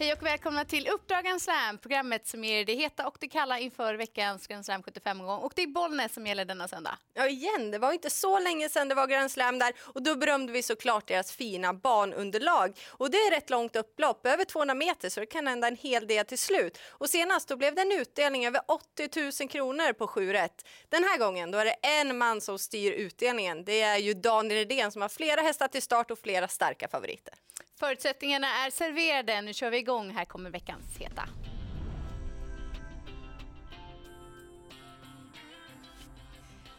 Hej och välkomna till Uppdrag Grand Slam, programmet som ger det heta och det kalla inför veckans Grand Slam 75-omgång. Och det är Bollnäs som gäller denna söndag. Ja, igen, det var inte så länge sedan det var Grand Slam där och då berömde vi såklart deras fina banunderlag. Och det är rätt långt upplopp, över 200 meter, så det kan hända en hel del till slut. Och senast då blev det en utdelning över 80 000 kronor på 7 rätt. Den här gången då är det en man som styr utdelningen. Det är ju Daniel Redén som har flera hästar till start och flera starka favoriter. Förutsättningarna är serverade. Nu kör vi igång. Här kommer veckans heta.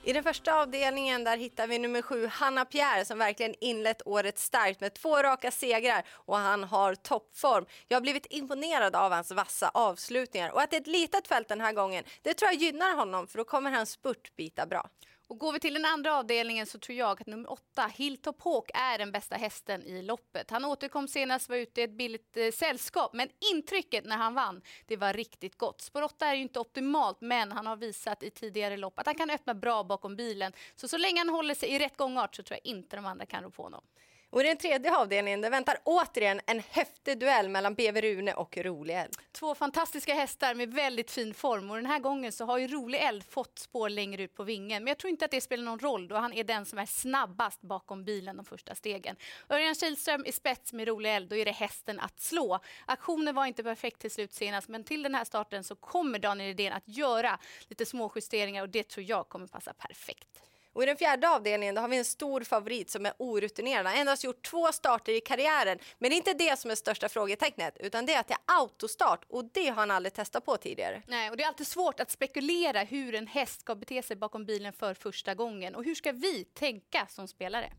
I den första avdelningen där hittar vi nummer sju, Hanna Pierre, som verkligen inlett året starkt med två raka segrar och han har toppform. Jag har blivit imponerad av hans vassa avslutningar och att det är ett litet fält den här gången, det tror jag gynnar honom för då kommer hans spurt bita bra. Och går vi till den andra avdelningen så tror jag att nummer åtta, Hilltop Hawk, är den bästa hästen i loppet. Han återkom senast, var ute i ett billigt eh, sällskap, men intrycket när han vann, det var riktigt gott. Spår 8 är ju inte optimalt, men han har visat i tidigare lopp att han kan öppna bra bakom bilen. Så så länge han håller sig i rätt gångart så tror jag inte de andra kan rå på honom. Och i den tredje avdelningen det väntar återigen en häftig duell mellan BV Rune och Rolig Eld. Två fantastiska hästar med väldigt fin form och den här gången så har ju Rolig Eld fått spår längre ut på vingen. Men jag tror inte att det spelar någon roll då han är den som är snabbast bakom bilen de första stegen. Örjan Kihlström i spets med Rolig Eld, då är det hästen att slå. Aktionen var inte perfekt till slut senast men till den här starten så kommer Daniel Redén att göra lite små justeringar och det tror jag kommer passa perfekt. Och I den fjärde avdelningen har vi en stor favorit som är orutinerad. Han har endast gjort två starter i karriären. Men det är inte det som är största frågetecknet, utan det är att det är autostart och det har han aldrig testat på tidigare. Nej, och det är alltid svårt att spekulera hur en häst ska bete sig bakom bilen för första gången. Och hur ska vi tänka som spelare?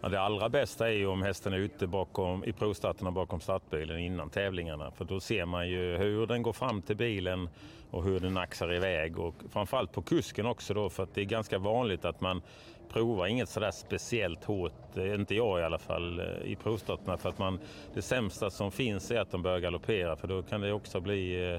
Ja, det allra bästa är ju om hästen är ute bakom, i provstarterna bakom startbilen innan tävlingarna. För då ser man ju hur den går fram till bilen och hur den axar iväg. Och framförallt på kusken också då, för att det är ganska vanligt att man provar inget sådär speciellt hårt, inte jag i alla fall, eh, i provstarterna. För att man, det sämsta som finns är att de börjar galoppera för då kan det också bli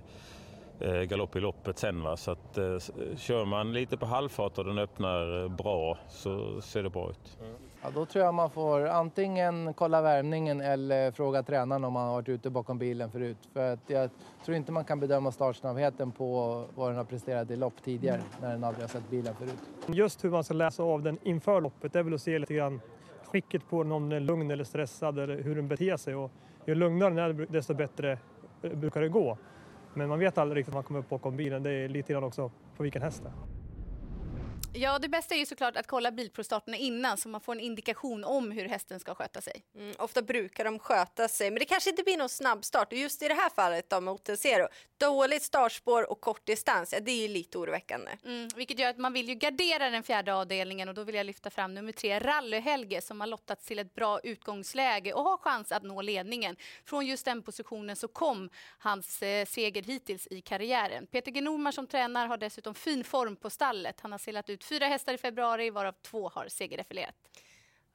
eh, eh, galopp i loppet sen. Va? Så att, eh, kör man lite på halvfart och den öppnar bra så ser det bra ut. Mm. Ja, då tror jag man får antingen kolla värmningen eller fråga tränaren om man har varit ute bakom bilen förut. För att jag tror inte man kan bedöma startsnabbheten på vad den har presterat i lopp tidigare när den aldrig har sett bilen förut. Just hur man ska läsa av den inför loppet är väl att se lite grann skicket på den, om den är lugn eller stressad eller hur den beter sig. Och ju lugnare den är desto bättre brukar det gå. Men man vet aldrig riktigt om man kommer upp bakom bilen. Det är lite grann också på vilken häst det är. Ja, det bästa är ju såklart att kolla bilprovstarterna innan så man får en indikation om hur hästen ska sköta sig. Mm, ofta brukar de sköta sig, men det kanske inte blir någon snabbstart. Just i det här fallet då, med Otensero, dåligt startspår och kort distans, ja, det är ju lite oroväckande. Mm, vilket gör att man vill ju gardera den fjärde avdelningen och då vill jag lyfta fram nummer tre, Rally-Helge, som har lottats till ett bra utgångsläge och har chans att nå ledningen. Från just den positionen så kom hans eh, seger hittills i karriären. Peter G. Norman som tränar har dessutom fin form på stallet. Han har seglat ut ut fyra hästar i februari varav två har segerdefilerat.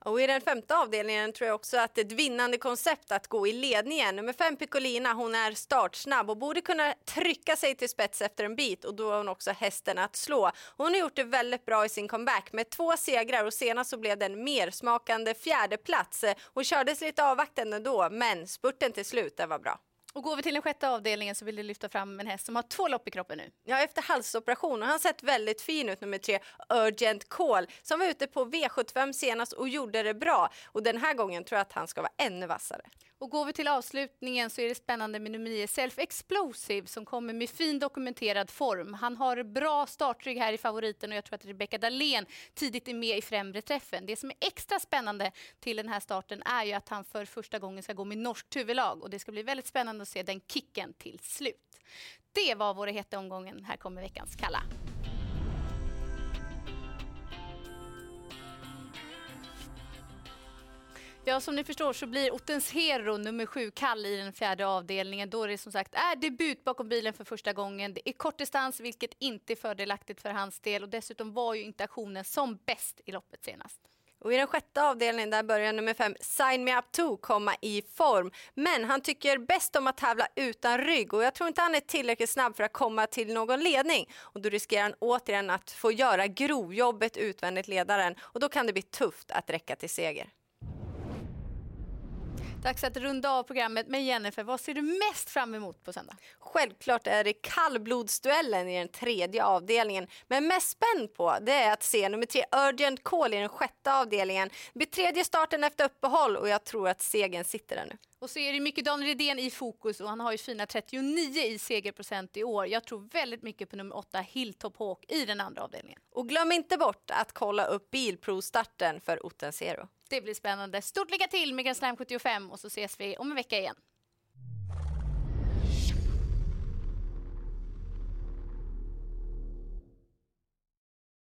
Och I den femte avdelningen tror jag också att det är ett vinnande koncept att gå i ledningen. Nummer fem Piccolina, hon är startsnabb och borde kunna trycka sig till spets efter en bit och då har hon också hästen att slå. Hon har gjort det väldigt bra i sin comeback med två segrar och senast så blev det en mersmakande fjärde plats. Hon kördes lite avvaktande då, men spurten till slut, den var bra. Och går vi till den sjätte avdelningen så vill du lyfta fram en häst som har två lopp i kroppen nu. Ja, efter halsoperation. Och han har sett väldigt fin ut, nummer tre, Urgent Call, som var ute på V75 senast och gjorde det bra. Och den här gången tror jag att han ska vara ännu vassare. Och går vi till avslutningen så är det spännande med nummer 9, Self Explosive, som kommer med fin dokumenterad form. Han har bra startrygg här i favoriten och jag tror att Rebecca Dahlén tidigt är med i främre träffen. Det som är extra spännande till den här starten är ju att han för första gången ska gå med norskt huvudlag och det ska bli väldigt spännande att se den kicken till slut. Det var våra heta omgången. Här kommer veckans Kalla. Ja, som ni förstår så blir Ottens Hero nummer sju kall i den fjärde avdelningen då det som sagt är debut bakom bilen för första gången. Det är kort distans, vilket inte är fördelaktigt för hans del och dessutom var ju inte aktionen som bäst i loppet senast. Och I den sjätte avdelningen där börjar nummer fem Sign Me Up To komma i form. Men han tycker bäst om att tävla utan rygg och jag tror inte han är tillräckligt snabb för att komma till någon ledning. Och Då riskerar han återigen att få göra grovjobbet utvändigt ledaren och då kan det bli tufft att räcka till seger. Dags att runda av programmet med Jennifer. Vad ser du mest fram emot på söndag? Självklart är det kallblodsduellen i den tredje avdelningen. Men mest spänd på det är att se nummer tre Urgent Call i den sjätte avdelningen. Det blir tredje starten efter uppehåll och jag tror att segern sitter där nu. Och så är det mycket Daniel Redén i fokus och han har ju fina 39 i segerprocent i år. Jag tror väldigt mycket på nummer 8 Hilltop Hawk i den andra avdelningen. Och glöm inte bort att kolla upp bilprovstarten för Otten Zero. Det blir spännande. Stort lycka till med Grand Slam 75 och så ses vi om en vecka igen.